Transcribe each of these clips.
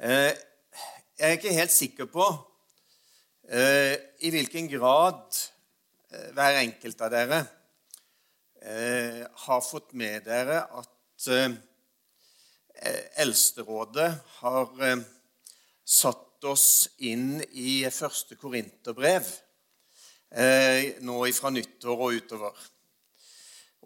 Eh, jeg er ikke helt sikker på eh, i hvilken grad eh, hver enkelt av dere har fått med dere at Eldsterådet har satt oss inn i første korinterbrev nå fra nyttår og utover.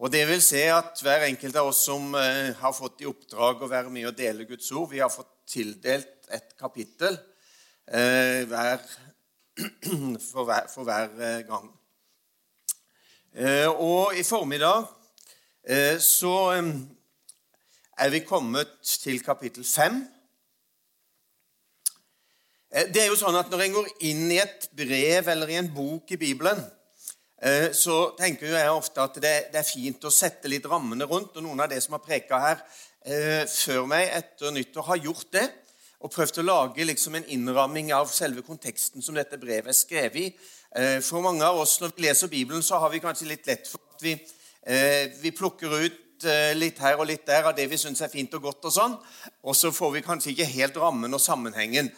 Og det vil si at hver enkelt av oss som har fått i oppdrag å være med og dele Guds ord, vi har fått tildelt et kapittel eh, hver, for, hver, for, hver, eh, gang. Eh, og i formiddag eh, så eh, er vi kommet til kapittel fem. Det er jo sånn at Når en går inn i et brev eller i en bok i Bibelen, Eh, så tenker jeg ofte at det, er fint å sette litt rammene rundt. og Noen av de som har preka her eh, før meg etter nyttår, har gjort det. Og prøvd å lage liksom en innramming av selve konteksten som dette brevet er skrevet i. Eh, for mange av oss når vi leser Bibelen, så har vi kanskje litt lett for at vi, vi plukker ut litt her og litt der av det vi syns er fint og godt, og sånn, og så får vi kanskje ikke helt rammen og sammenhengen.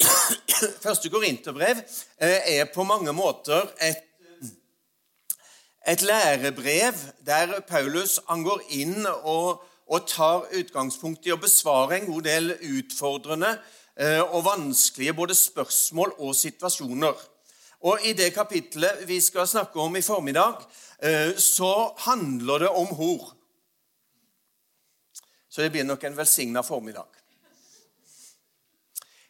Første Korinterbrev er på mange måter et et lærebrev der Paulus han går inn og, og, tar utgangspunkt i å besvare en god del utfordrende eh, og vanskelige både spørsmål og situasjoner. Og I det kapitlet vi skal snakke om i formiddag, eh, så handler det om hor. Så det blir nok en velsigna formiddag.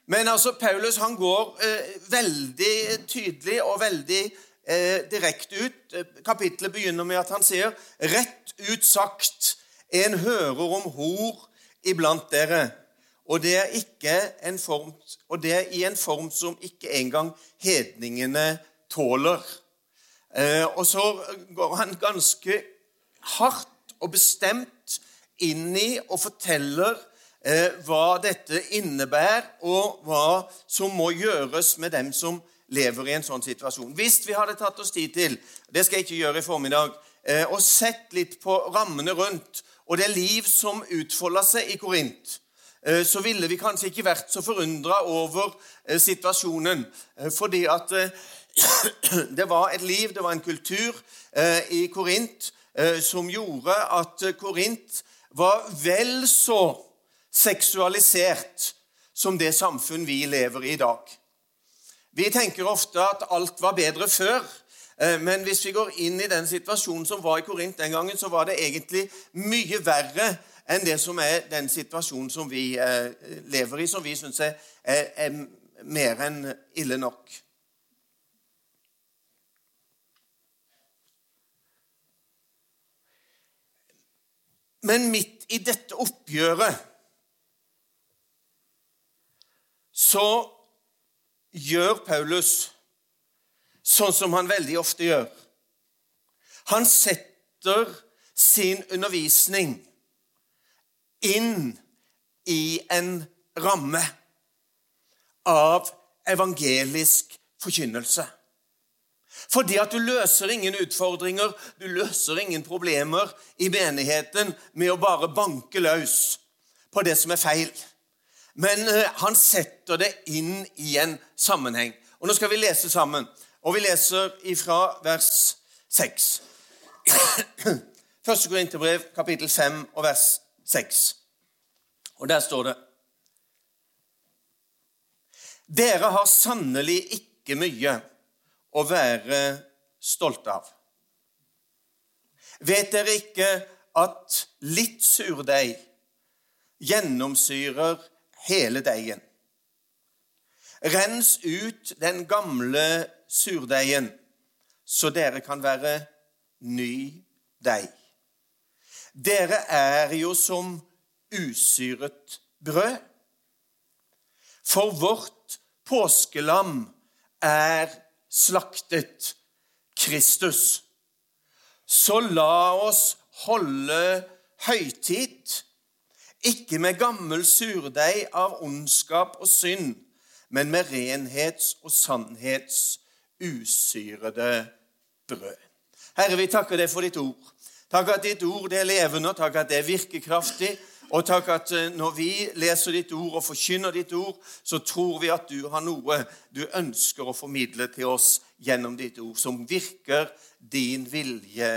Men altså, Paulus han går eh, veldig tydelig og veldig eh, direkte ut. Kapitlet begynner med at han sier rett ut sagt en hører om hor iblant dere. Og det, er form, og det er i en form som ikke engang hedningene tåler. Eh, og så går han ganske hardt og bestemt inn i og forteller eh, hva dette innebærer, og hva som må gjøres med dem som lever i en sånn situasjon. Hvis vi hadde tatt oss tid til det skal jeg ikke gjøre i formiddag, eh, og sett litt på rammene rundt og det liv som utfolda seg i Korint, eh, så ville vi kanskje ikke vært så forundra over eh, situasjonen. Fordi at det var et liv, det var en kultur i Korint som gjorde at Korint var vel så seksualisert som det samfunn vi lever i i dag. Vi tenker ofte at alt var bedre før. Eh, men hvis vi går inn i den situasjonen som var i Korint den gangen, så var det egentlig mye verre enn det som er den situasjonen som vi eh, lever i, som vi syns er, er, mer enn ille nok. Men midt i dette oppgjøret så gjør Paulus sånn som han veldig ofte gjør. Han setter sin undervisning inn i en ramme av evangelisk forkynnelse. Fordi at du løser ingen utfordringer, du løser ingen problemer i menigheten med å bare banke løs på det som er feil men eh, han setter det inn i en sammenheng. Og Nå skal vi lese sammen, og vi leser ifra vers 6. Første Korinterbrev, kapittel 5, og vers 6. Og der står det Dere har sannelig ikke mye å være stolte av. Vet dere ikke at litt surdeig gjennomsyrer hele deigen. Rens ut den gamle surdeigen, så dere kan være ny deig. Dere er jo som usyret brød. For vårt påskelam er slaktet, Kristus. Så la oss holde høytid ikke med gammel surdeig av ondskap og synd, men med renhets- og sannhets usyrede brød. Herre, vi takker deg for ditt ord. Takk at ditt ord er levende, takk at det er virkekraftig. Og takk at eh, når vi leser ditt ord og forkynner ditt ord, så tror vi at du har noe du ønsker å formidle til oss gjennom ditt ord, som virker din vilje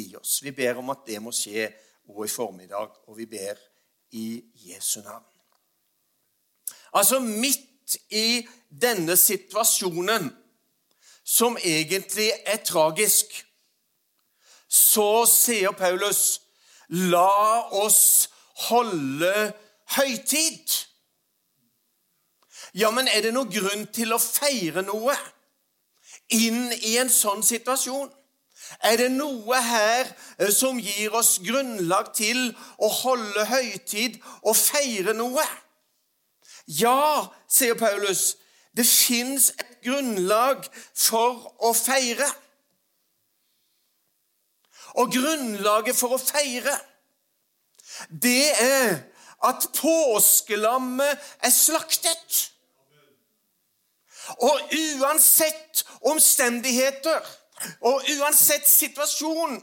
i oss. Vi ber om at det må skje òg i formiddag, og vi ber i Jesu navn. Altså midt i denne situasjonen, som egentlig er tragisk, så sier Paulus La oss holde høytid. Ja, men er det noen grunn til å feire noe inn i en sånn situasjon? Er det noe her eh, som gir oss grunnlag til å holde høytid og feire noe? Ja, sier Paulus, det fins et grunnlag for å feire. Og grunnlaget for å feire, det er at påskelammet er slaktet. Og uansett omstendigheter og uansett situasjon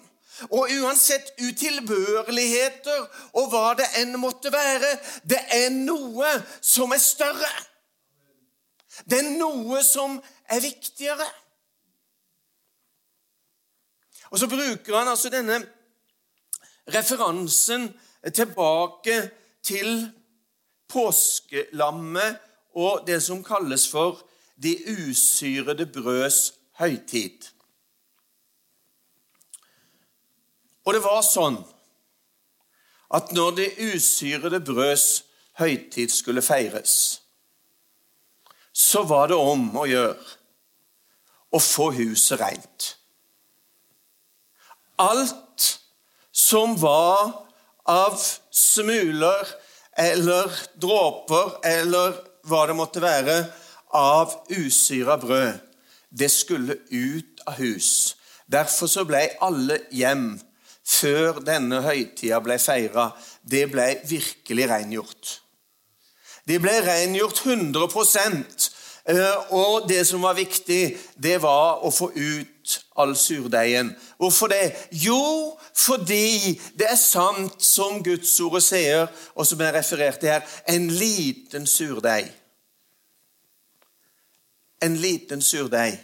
og uansett utilbørligheter og hva det enn måtte være, det er noe som er større. Det er noe som er viktigere. Og så bruker han altså denne referansen tilbake til påskelammet og det som kalles for de usyrede brøds høytid. Og det var sånn at når det usyrede brøds høytid skulle feires, så var det om å gjøre å få huset rent. Alt som var av smuler eller dråper eller hva det måtte være, av usyra brød, det skulle ut av hus. Derfor så ble alle hjem før denne høytida ble feira, det ble virkelig rengjort. De ble rengjort 100 eh, og det som var viktig, det var å få ut all surdeigen. Hvorfor det? Jo, fordi det er sant som Guds ord sier, og som jeg refererte her, en liten surdeig. En liten surdeig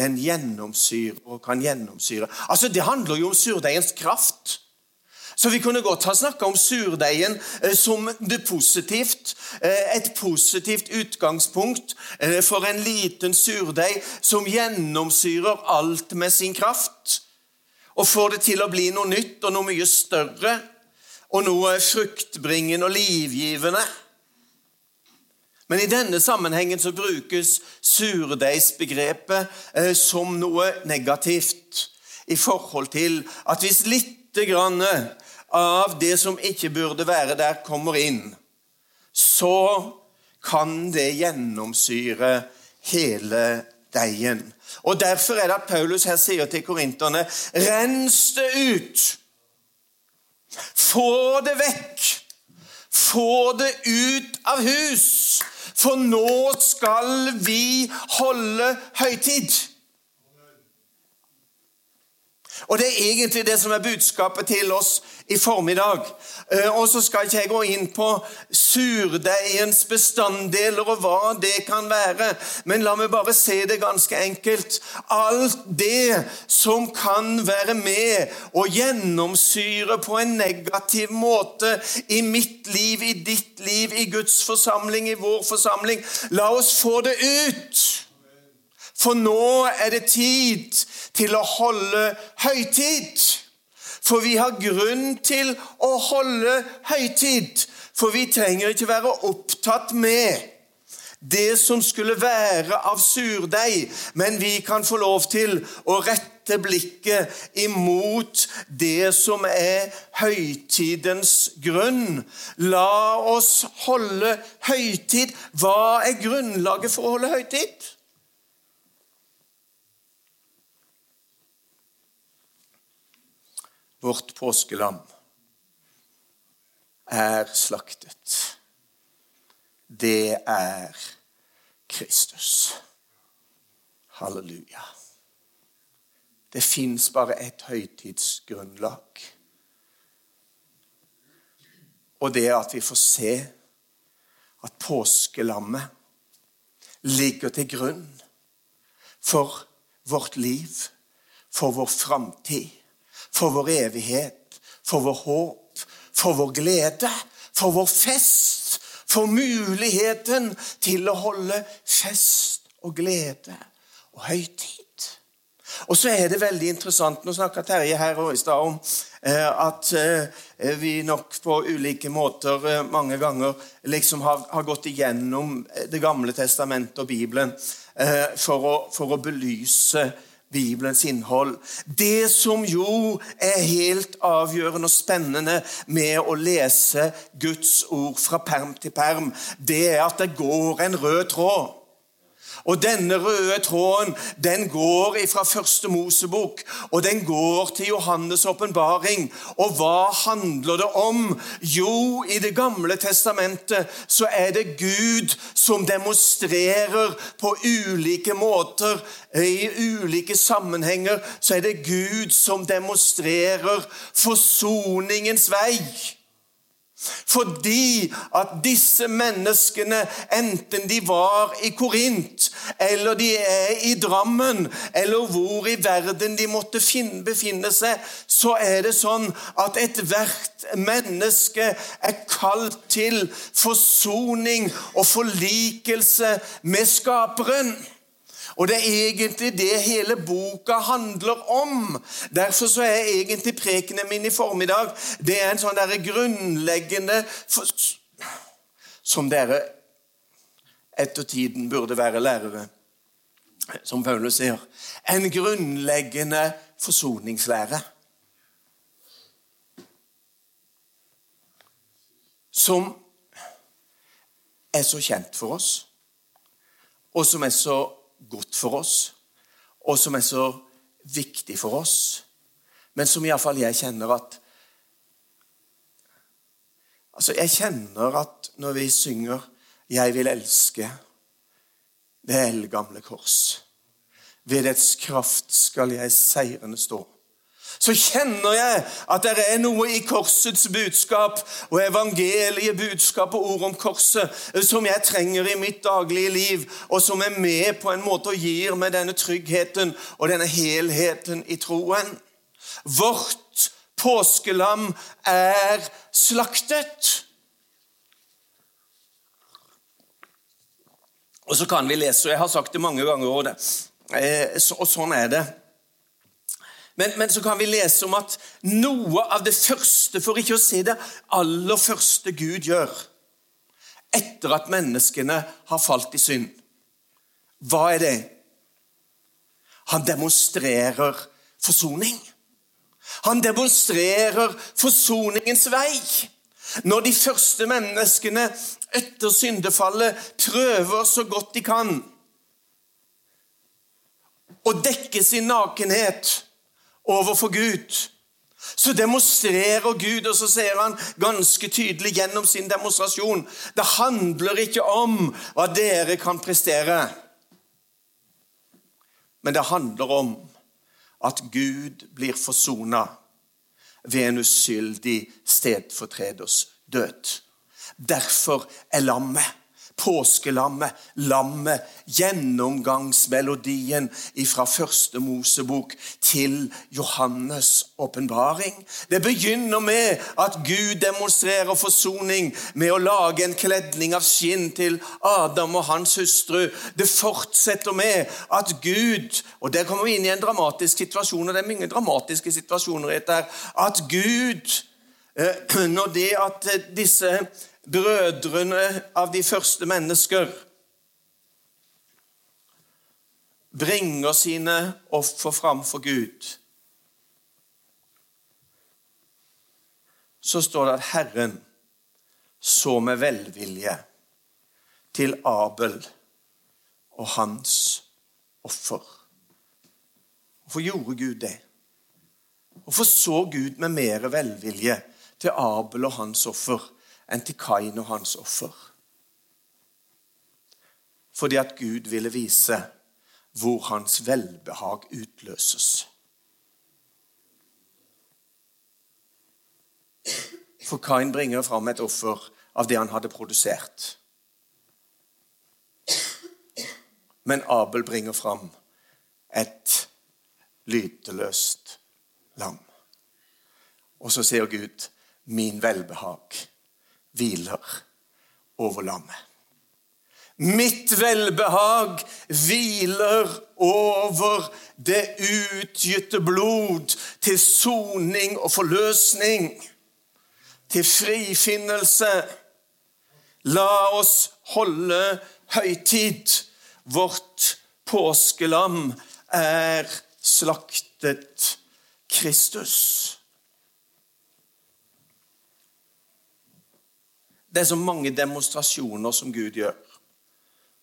den gjennomsyrer og kan gjennomsyre. Altså, Det handler jo om surdeigens kraft. Så vi kunne godt ha snakka om surdeigen eh, som det positivt. Eh, et positivt utgangspunkt eh, for en liten surdeig som gjennomsyrer alt med sin kraft. Og får det til å bli noe nytt og noe mye større og noe fruktbringende og livgivende. Men i denne sammenhengen så brukes surdeigsbegrepet som noe negativt i forhold til at hvis lite grann av det som ikke burde være der, kommer inn, så kan det gjennomsyre hele deigen. Og Derfor er det at Paulus her sier til korinterne Rens det ut! Få det vekk! Få det ut av hus! for nå skal vi holde høytid. Og Det er egentlig det som er budskapet til oss i formiddag. Eh, og Så skal ikke jeg gå inn på surdeigens bestanddeler og hva det kan være, men la meg bare se det ganske enkelt. Alt det som kan være med og gjennomsyre på en negativ måte i mitt liv, i ditt liv, i Guds forsamling, i vår forsamling. La oss få det ut. For nå er det tid til å holde høytid. For vi har grunn til å holde høytid. For vi trenger ikke være opptatt med det som skulle være av surdeig, men vi kan få lov til å rette blikket imot det som er høytidens grunn. La oss holde høytid. Hva er grunnlaget for å holde høytid? Vårt påskelam er slaktet. Det er Kristus. Halleluja. Det fins bare ett høytidsgrunnlag. Og det at vi får se at påskelammet ligger til grunn for vårt liv, for vår framtid, for vår evighet, for vår håp, for vår glede, for vår fest, for muligheten til å holde fest og glede og høytid. Og så er det veldig interessant Nå snakka Terje her i stad om eh, at eh, vi nok på ulike måter eh, mange ganger liksom har, har, gått igjennom Det gamle testamentet og Bibelen for å, for å belyse Bibelens innhold. Det som jo er helt avgjørende og spennende med å lese Guds ord fra perm til perm, det er at det går en rød tråd. Og denne røde tråden den går fra første Mosebok, og den går til Johannes' åpenbaring. Og hva handler det om? Jo, i Det gamle testamentet så er det Gud som demonstrerer på ulike måter, i ulike sammenhenger, så er det Gud som demonstrerer forsoningens vei. Fordi at disse menneskene, enten de var i Korint, eller de er i Drammen, eller hvor i verden de måtte befinne seg, så er det sånn at ethvert menneske er kalt til forsoning og forlikelse med Skaperen. Og det er egentlig det hele boka handler om. Derfor så er egentlig prekenen min i formiddag det er en sånn der grunnleggende Som dere etter tiden burde være lærere, som Paulus sier. En grunnleggende forsoningslære. Som er så kjent for oss, og som er så godt for oss, og som er så viktig for oss, men som iallfall jeg kjenner at Altså, jeg kjenner at når vi synger 'Jeg vil elske' det eldgamle kors. Ved dets kraft skal jeg seirende stå så kjenner jeg at det er noe i korsets budskap og evangeliebudskap og ord om korset som jeg trenger i mitt daglige liv, og som er med på en måte og gir meg denne tryggheten og denne helheten i troen. Vårt påskelam er slaktet. Og så kan vi lese, og jeg har sagt det mange ganger, og, det, eh, og sånn er det. Men, men, så kan vi lese om at noe av det første, for ikke å si det aller første Gud gjør etter at menneskene har falt i synd, hva er det? Han demonstrerer forsoning. Han demonstrerer forsoningens vei. Når de første menneskene etter syndefallet prøver så godt de kan å dekke sin nakenhet overfor Gud, så demonstrerer Gud, og så sier han ganske tydelig gjennom sin demonstrasjon. Det handler ikke om hva dere kan prestere, men det handler om at Gud blir forsona ved en uskyldig stedfortreders død. Derfor er lammet påskelammet, lammet, gjennomgangsmelodien fra første Mosebok til Johannes' åpenbaring. Det begynner med at Gud demonstrerer forsoning med å lage en kledning av skinn til Adam og hans hustru. Det fortsetter med at Gud Og der kommer vi inn i en dramatisk situasjon, og det er mange dramatiske situasjoner i dette. At Gud, eh, når det at disse brødrene av de første mennesker bringer sine offer fram for Gud, så står det at Herren så med velvilje til Abel og hans offer. Hvorfor gjorde Gud det? Hvorfor så Gud med mer velvilje til Abel og hans offer enn til Kain og hans offer. Fordi at Gud ville vise hvor hans velbehag utløses. For Kain bringer fram et offer av det han hadde produsert. Men Abel bringer fram et lyteløst lam. Og så sier Gud, 'Min velbehag hviler over lammet'. Mitt velbehag hviler over det utgytte blod til soning og forløsning, til frifinnelse. La oss holde høytid. Vårt påskelam er slaktet Kristus. Det er så mange demonstrasjoner som Gud gjør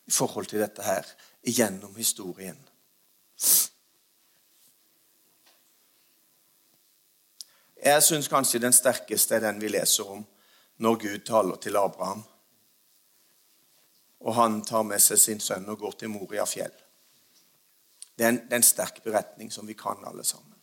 i forhold til dette her gjennom historien. Jeg syns kanskje den sterkeste er den vi leser om når Gud taler til Abraham. Og han tar med seg sin sønn og går til Moria fjell. Det er en, det er en sterk beretning som vi kan alle sammen.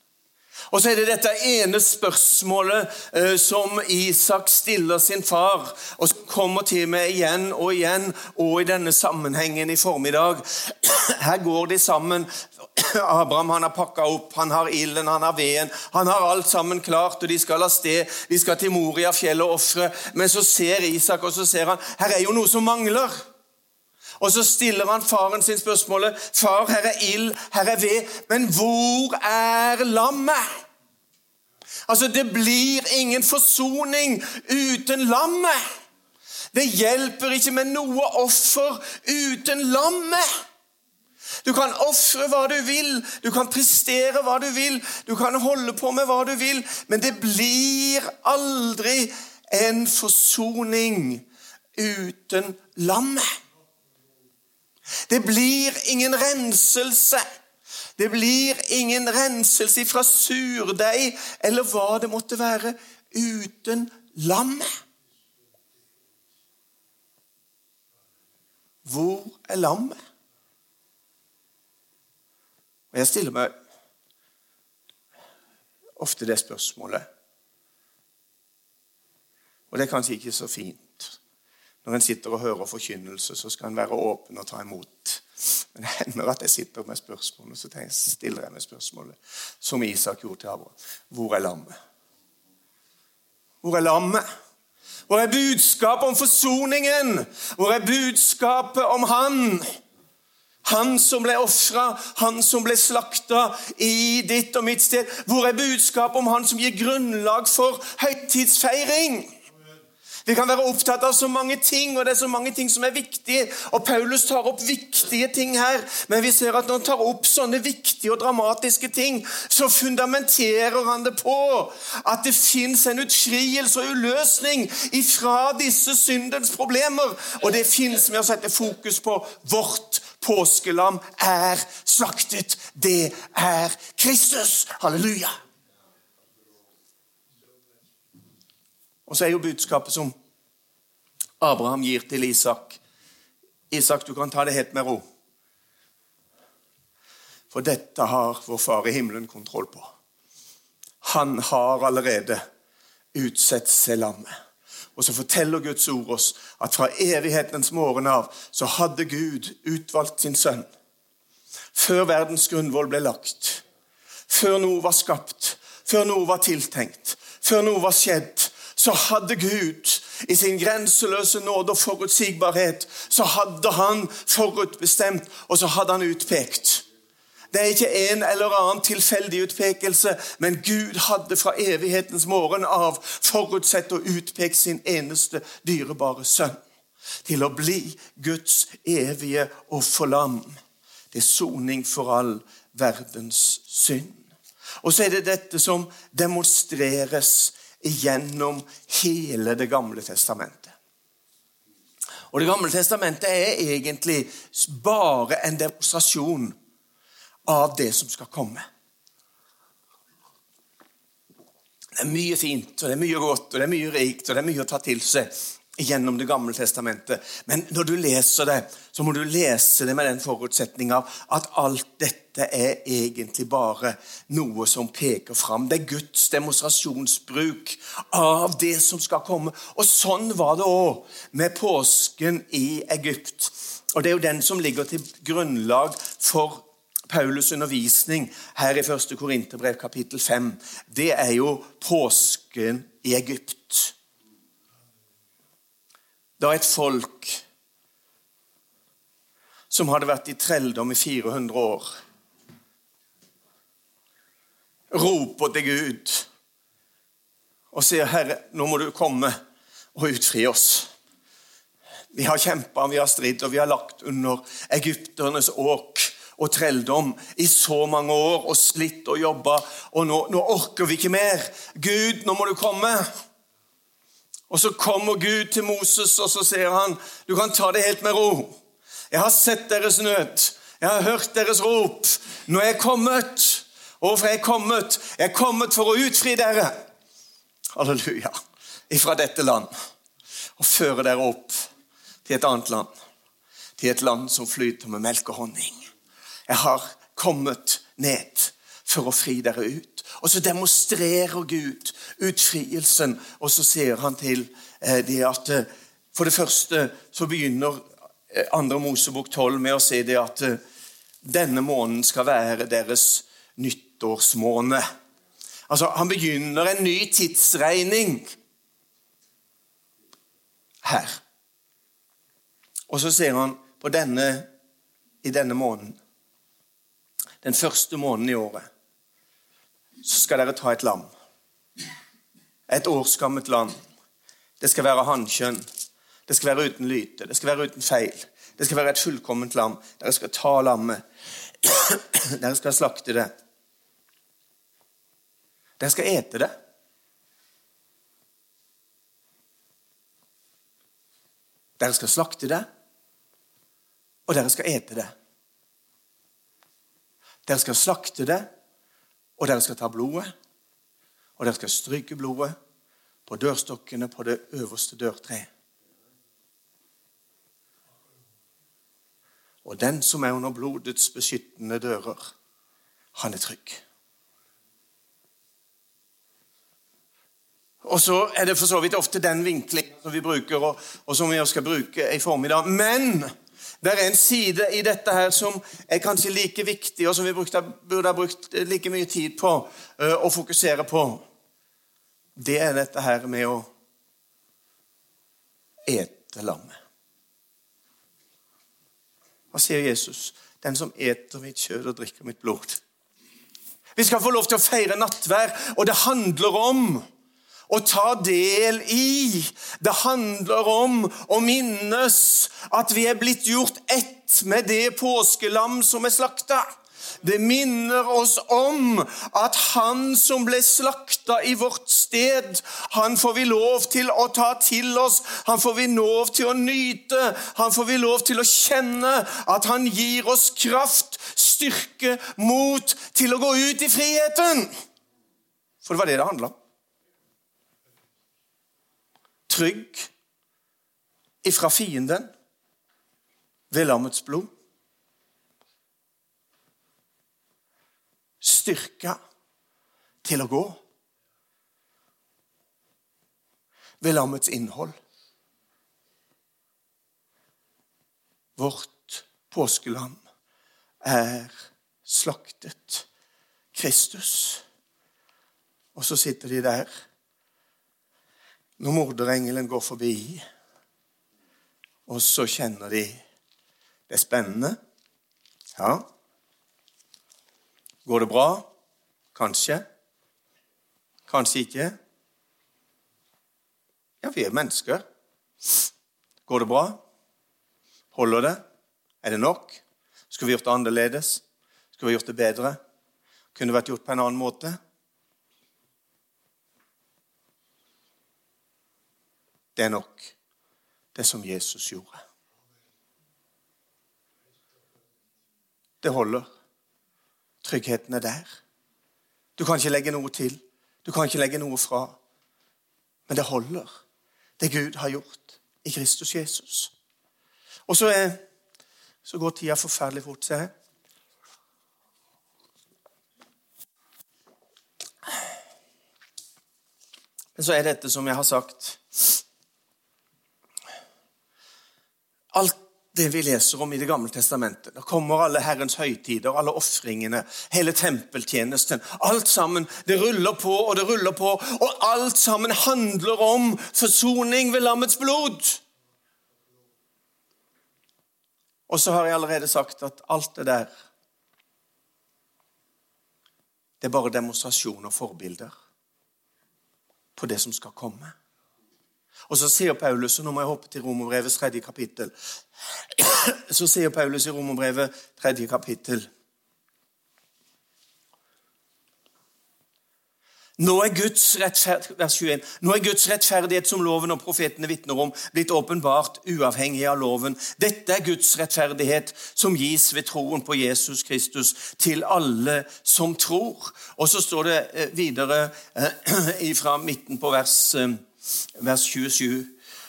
Og så er det dette ene spørsmålet eh, som Isak stiller sin far, og som kommer til meg igjen og igjen, og i denne sammenhengen i formiddag. Her går de sammen. Abraham han har pakka opp, han har ilden, han har veden. Han har alt sammen klart, og de skal av sted. De skal til Moria fjell og ofre. Men så ser Isak, og så ser han her er jo noe som mangler. Og så stiller han faren sin spørsmålet. 'Far, her er ild, her er ved, men hvor er lammet?' Altså, Det blir ingen forsoning uten lammet. Det hjelper ikke med noe offer uten lammet. Du kan ofre hva du vil, du kan prestere hva du vil, du kan holde på med hva du vil, men det blir aldri en forsoning uten lammet. Det blir ingen renselse. Det blir ingen renselse fra surdeig eller hva det måtte være, uten lammet. Hvor er lammet? Og Jeg stiller meg ofte det spørsmålet. Og det er kanskje ikke så fint. Når en sitter og hører forkynnelse, så skal en være åpen og ta imot. Men det hender at jeg sitter med spørsmål, og så stiller jeg meg spørsmålet, som Isak gjorde til Abraham. Hvor er lammet? Hvor er lammet? Hvor er budskapet om forsoningen? Hvor er budskapet om Han? Han som ble ofra, han som ble slakta i ditt og mitt sted. Hvor er budskapet om han som gir grunnlag for høytidsfeiring? Vi kan være opptatt av så mange ting, og det er så mange ting som er viktige. Og Paulus tar opp viktige ting her, men vi ser at når han tar opp sånne viktige og dramatiske ting, så fundamenterer han det på at det fins en utfrielse og uløsning ifra disse syndens problemer. Og det fins med å sette fokus på vårt påskelam er slaktet. Det er Kristus. Halleluja. Og så er jo budskapet som Abraham gir til Isak Isak, du kan ta det helt med ro. For dette har vår far i himmelen kontroll på. Han har allerede utsett seg lammet. Og så forteller Guds ord oss at fra evighetens morgen av så hadde Gud utvalgt sin sønn. Før verdens grunnvoll ble lagt, før noe var skapt, før noe var tiltenkt, før noe var skjedd, så hadde Gud i sin grenseløse nåde og forutsigbarhet så hadde han forutbestemt, og så hadde han utpekt. Det er ikke en eller annen tilfeldig utpekelse, men Gud hadde fra evighetens morgen av forutsett og utpekt sin eneste dyrebare sønn til å bli Guds evige offerlam til soning for all verdens synd. Og så er det dette som demonstreres gjennom hele Det gamle testamentet. Og Det gamle testamentet er egentlig bare en demonstrasjon av det som skal komme. Det er mye fint, og det er mye godt, og det er mye rikt, og det er mye å ta til seg gjennom Det gamle testamentet. Men når du leser det, så må du lese det med den forutsetninga at alt dette er egentlig bare noe som peker fram. Det er Guds demonstrasjonsbruk av det som skal komme. Og sånn var det òg med påsken i Egypt. Og Det er jo den som ligger til grunnlag for Paulus' undervisning her i 1. Korinterbrev kapittel 5. Det er jo påsken i Egypt. Da et folk som hadde vært i trelldom i 400 år, roper til Gud og sier, 'Herre, nå må du komme og utfri oss.' Vi har kjempa, vi har stridd, og vi har lagt under egypternes åk og trelldom i så mange år og slitt og jobba, og nå, nå orker vi ikke mer. Gud, nå må du komme. Og Så kommer Gud til Moses, og så sier han, 'Du kan ta det helt med ro.' 'Jeg har sett deres nød. Jeg har hørt deres rop. Nå er jeg kommet.' Hvorfor er jeg kommet? Jeg er kommet for å utfri dere. Halleluja. Ifra dette land. Og føre dere opp til et annet land. Til et land som flyter med melk og honning. Jeg har kommet ned for å fri dere ut. Og så demonstrerer Gud utfrielsen, og så sier han til eh, det at eh, For det første så begynner eh, andre Mosebok 12 med å si det at denne måneden skal være deres nyttårsmåned. Altså, Han begynner en ny tidsregning her. Og så sier han på denne, i denne måneden Den første måneden i året så skal dere ta et lam. Et årsgammelt lam. Det skal være hannkjønn. Det skal være uten lyte. Det skal være uten feil. Det skal være et fullkomment lam. Dere skal ta lammet. Dere skal slakte det. Dere skal ete det. Dere skal slakte det, og dere skal ete det. Dere skal slakte det, og dere skal ta blodet, og dere skal stryke blodet på dørstokkene på det øverste dørtreet. Og den som er under blodets beskyttende dører, han er trygg. Og så er det for så vidt ofte den vinkling som vi bruker, og, og som vi skal bruke i formiddag. Men det er en side i dette her som er kanskje like viktig, og som vi burde ha brukt like mye tid på uh, å fokusere på. Det er dette her med å ete lammet. Hva sier Jesus? Den som eter mitt kjøtt og drikker mitt blod. Vi skal få lov til å feire nattvær, og det handler om å ta del i. Det handler om å minnes at vi er blitt gjort ett med det påskelam som er slakta. Det minner oss om at han som ble slakta i vårt sted, han får vi lov til å ta til oss, han får vi lov til å nyte, han får vi lov til å kjenne at han gir oss kraft, styrke, mot til å gå ut i friheten. For det var det det handla om trygg ifra fienden ved lammets blod. Styrka til å gå ved lammets innhold. Vårt påskelam er slaktet. Kristus. Og så sitter de der når morderengelen går forbi, og så kjenner de Det er spennende. Ja. Går det bra? Kanskje. Kanskje ikke. Ja, vi er mennesker. Går det bra? Holder det? Er det nok? Skulle vi gjort det annerledes? Skulle vi gjort det bedre? Kunne det vært gjort på en annen måte? Det er nok, det som Jesus gjorde. Det holder. Tryggheten er der. Du kan ikke legge noe til. Du kan ikke legge noe fra. Men det holder, det Gud har gjort. i Kristus Jesus. Og så, er, så går tida forferdelig fort. Se her. Men så er dette som jeg har sagt Alt det vi leser om i Det gamle testamentet. Da kommer alle Herrens høytider, alle ofringene, hele tempeltjenesten. Alt sammen. Det ruller på og det ruller på, og alt sammen handler om forsoning ved lammets blod. Og så har jeg allerede sagt at alt det der Det er bare demonstrasjoner og forbilder på det som skal komme. Og så sier Paulus, og nå må jeg hoppe til Romerbrevets tredje kapittel Så sier Paulus i Romerbrevet tredje kapittel Nå er, Guds vers 21, nå er Guds rettferdighet, som loven og profetene vitner om, blitt åpenbart uavhengig av loven. Dette er Guds rettferdighet, som gis ved troen på Jesus Kristus til alle som tror. Og så står det eh, videre eh, fra midten på vers, eh, vers 27.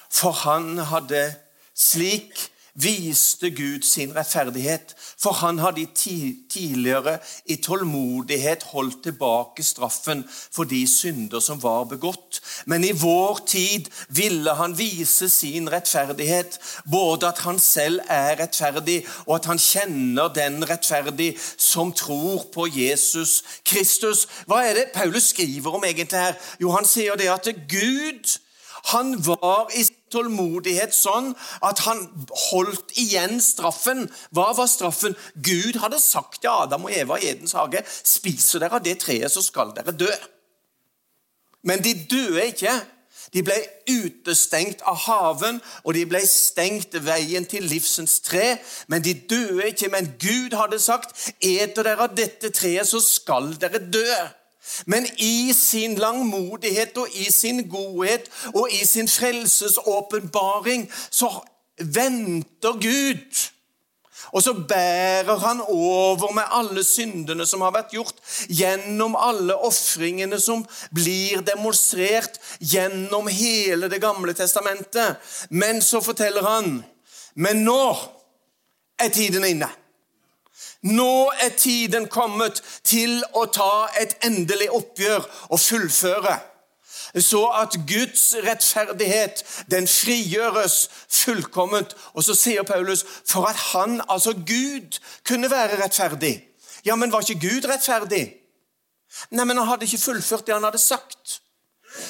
For han hadde slik viste Gud sin rettferdighet, for han hadde tidligere i tålmodighet holdt tilbake straffen for de synder som var begått. Men i vår tid ville han vise sin rettferdighet, både at han selv er rettferdig, og at han kjenner den rettferdig som tror på Jesus Kristus. Hva er det Paulus skriver om egentlig her? Jo, han sier det at Gud han var i tålmodighet sånn at han holdt igjen straffen. Hva var straffen? Gud hadde sagt til Adam og Eva i Edens hage spiser dere av det treet, så skal dere dø. Men de døde ikke. De ble utestengt av haven, og de ble stengt veien til livsens tre. Men de døde ikke. Men Gud hadde sagt, eter dere av dette treet, så skal dere dø. Men i sin langmodighet og i sin godhet og i sin frelsesåpenbaring så venter Gud. Og så bærer han over med alle syndene som har vært gjort, gjennom alle ofringene som blir demonstrert gjennom hele Det gamle testamentet. Men så forteller han Men nå er tiden inne. Nå er tiden kommet til å ta et endelig oppgjør og fullføre. Så at Guds rettferdighet den frigjøres fullkomment. Og så sier Paulus for at han, altså Gud, kunne være rettferdig. Ja, men var ikke Gud rettferdig? Nei, men han hadde ikke fullført det han hadde sagt.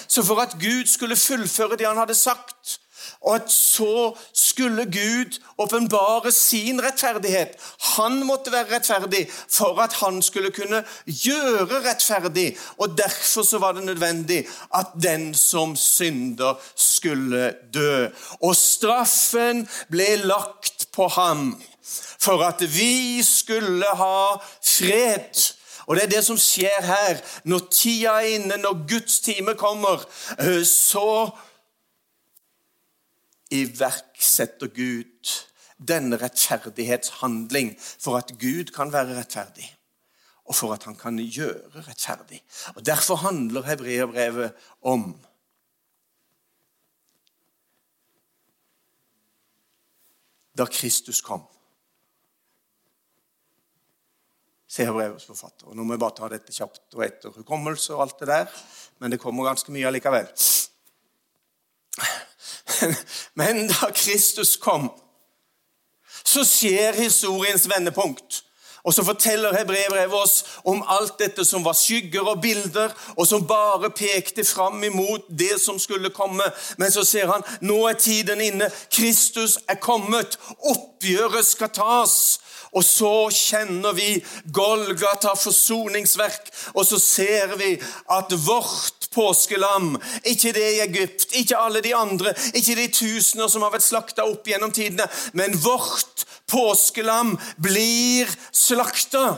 Så for at Gud skulle fullføre det han hadde sagt, og at så skulle Gud åpenbare sin rettferdighet. Han måtte være rettferdig for at han skulle kunne gjøre rettferdig. Og Derfor så var det nødvendig at den som synder, skulle dø. Og straffen ble lagt på ham for at vi skulle ha fred. Og Det er det som skjer her. Når tida er inne, når Guds time kommer, eh, så iverksetter Gud denne rettferdighetshandling for at Gud kan være rettferdig, og for at han kan gjøre rettferdig. Og Derfor handler hebreerbrevet om da Kristus kom. sier brevets forfatter. Nå må jeg bare ta dette kjapt og etter hukommelse og alt det der, men det kommer ganske mye allikevel. Men da Kristus kom, så skjer historiens vendepunkt. Og så forteller Hebrevet oss om alt dette som var skygger og bilder, og som bare pekte fram imot det som skulle komme. Men så ser han nå er tiden inne. Kristus er kommet. Oppgjøret skal tas. Og så kjenner vi Golgata forsoningsverk, og så ser vi at vårt påskelam, ikke det i Egypt, ikke alle de andre, ikke de tusener som har vært slakta opp gjennom tidene, men vårt påskelam blir slakta.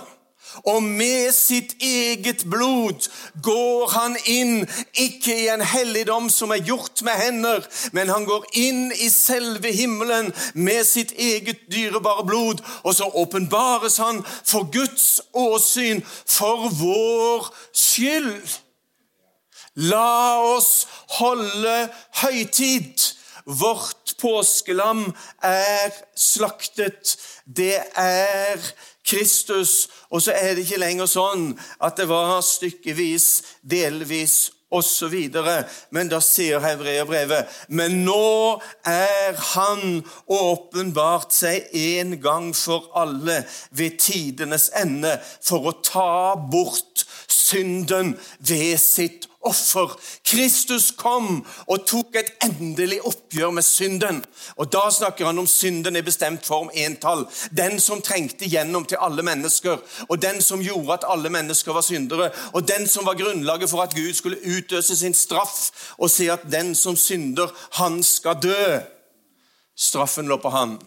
Og med sitt eget blod går han inn, ikke i en helligdom som er gjort med hender, men han går inn i selve himmelen med sitt eget dyrebare blod. Og så åpenbares han for Guds åsyn, for vår skyld. La oss holde høytid Vårt påskelam er slaktet. Det er Kristus. Og så er det ikke lenger sånn at det var stykkevis, delvis osv. Men da sier hebreerbrevet Men nå er Han åpenbart seg en gang for alle ved tidenes ende for å ta bort synden ved sitt offer. Kristus kom og tok et endelig oppgjør med synden. Og Da snakker han om synden i bestemt form, entall. Den som trengte gjennom til alle mennesker, og den som gjorde at alle mennesker var syndere, og den som var grunnlaget for at Gud skulle utøse sin straff og si at den som synder, han skal dø. Straffen lå på han.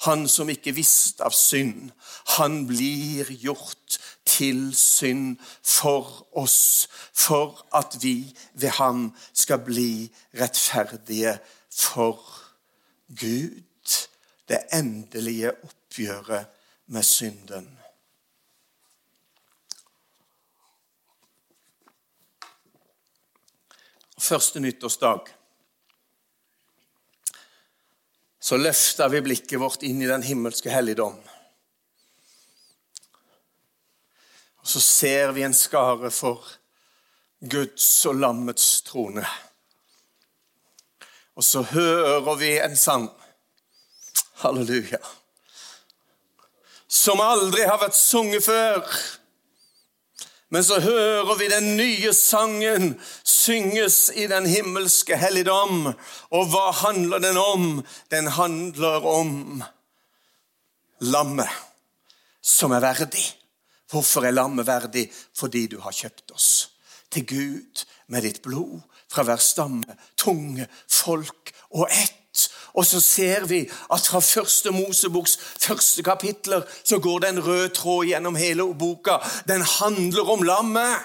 Han som ikke visste av synd, han blir gjort til synd for oss, for at vi ved ham skal bli rettferdige for Gud. Det endelige oppgjøret med synden. Første nyttårsdag så løfter vi blikket vårt inn i den himmelske helligdom. Og så ser vi en skare for Guds og lammets trone. Og så hører vi en sang. Halleluja. Som aldri har vært sunget før. Men så hører vi den nye sangen synges i den himmelske helligdom. Og hva handler den om? Den handler om lammet som er verdig. Hvorfor er lammet verdig? Fordi du har kjøpt oss til Gud med ditt blod fra hver stamme, tunge, folk og ett. Og så ser vi at fra første Moseboks første kapitler så går det en rød tråd gjennom hele boka. Den handler om lammet.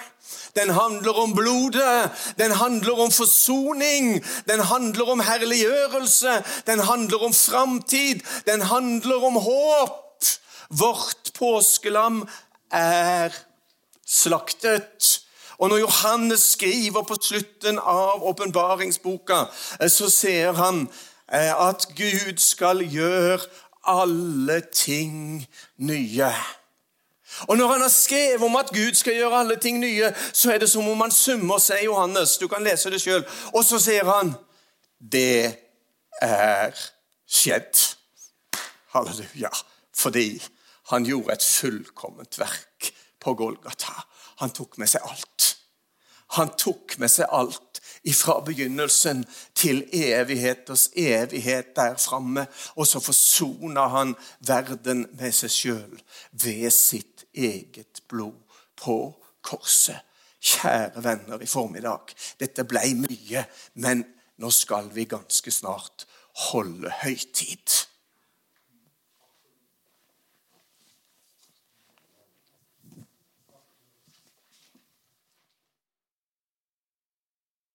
Den handler om blodet, den handler om forsoning, den handler om herliggjørelse, den handler om framtid, den handler om håp. Vårt påskelam er slaktet. Og når Johannes skriver på slutten av åpenbaringsboka, eh, så ser han at Gud skal gjøre alle ting nye. Og Når han har skrevet om at Gud skal gjøre alle ting nye, så er det som om han summer seg, Johannes. Du kan lese det sjøl. Og så sier han det er skjedd. Halleluja. Fordi han gjorde et fullkomment verk på Golgata. Han tok med seg alt. Han tok med seg alt ifra begynnelsen til evigheters evighet der framme. Og så forsona han verden med seg sjøl ved sitt eget blod på korset. Kjære venner i formiddag, dette ble mye, men nå skal vi ganske snart holde høytid.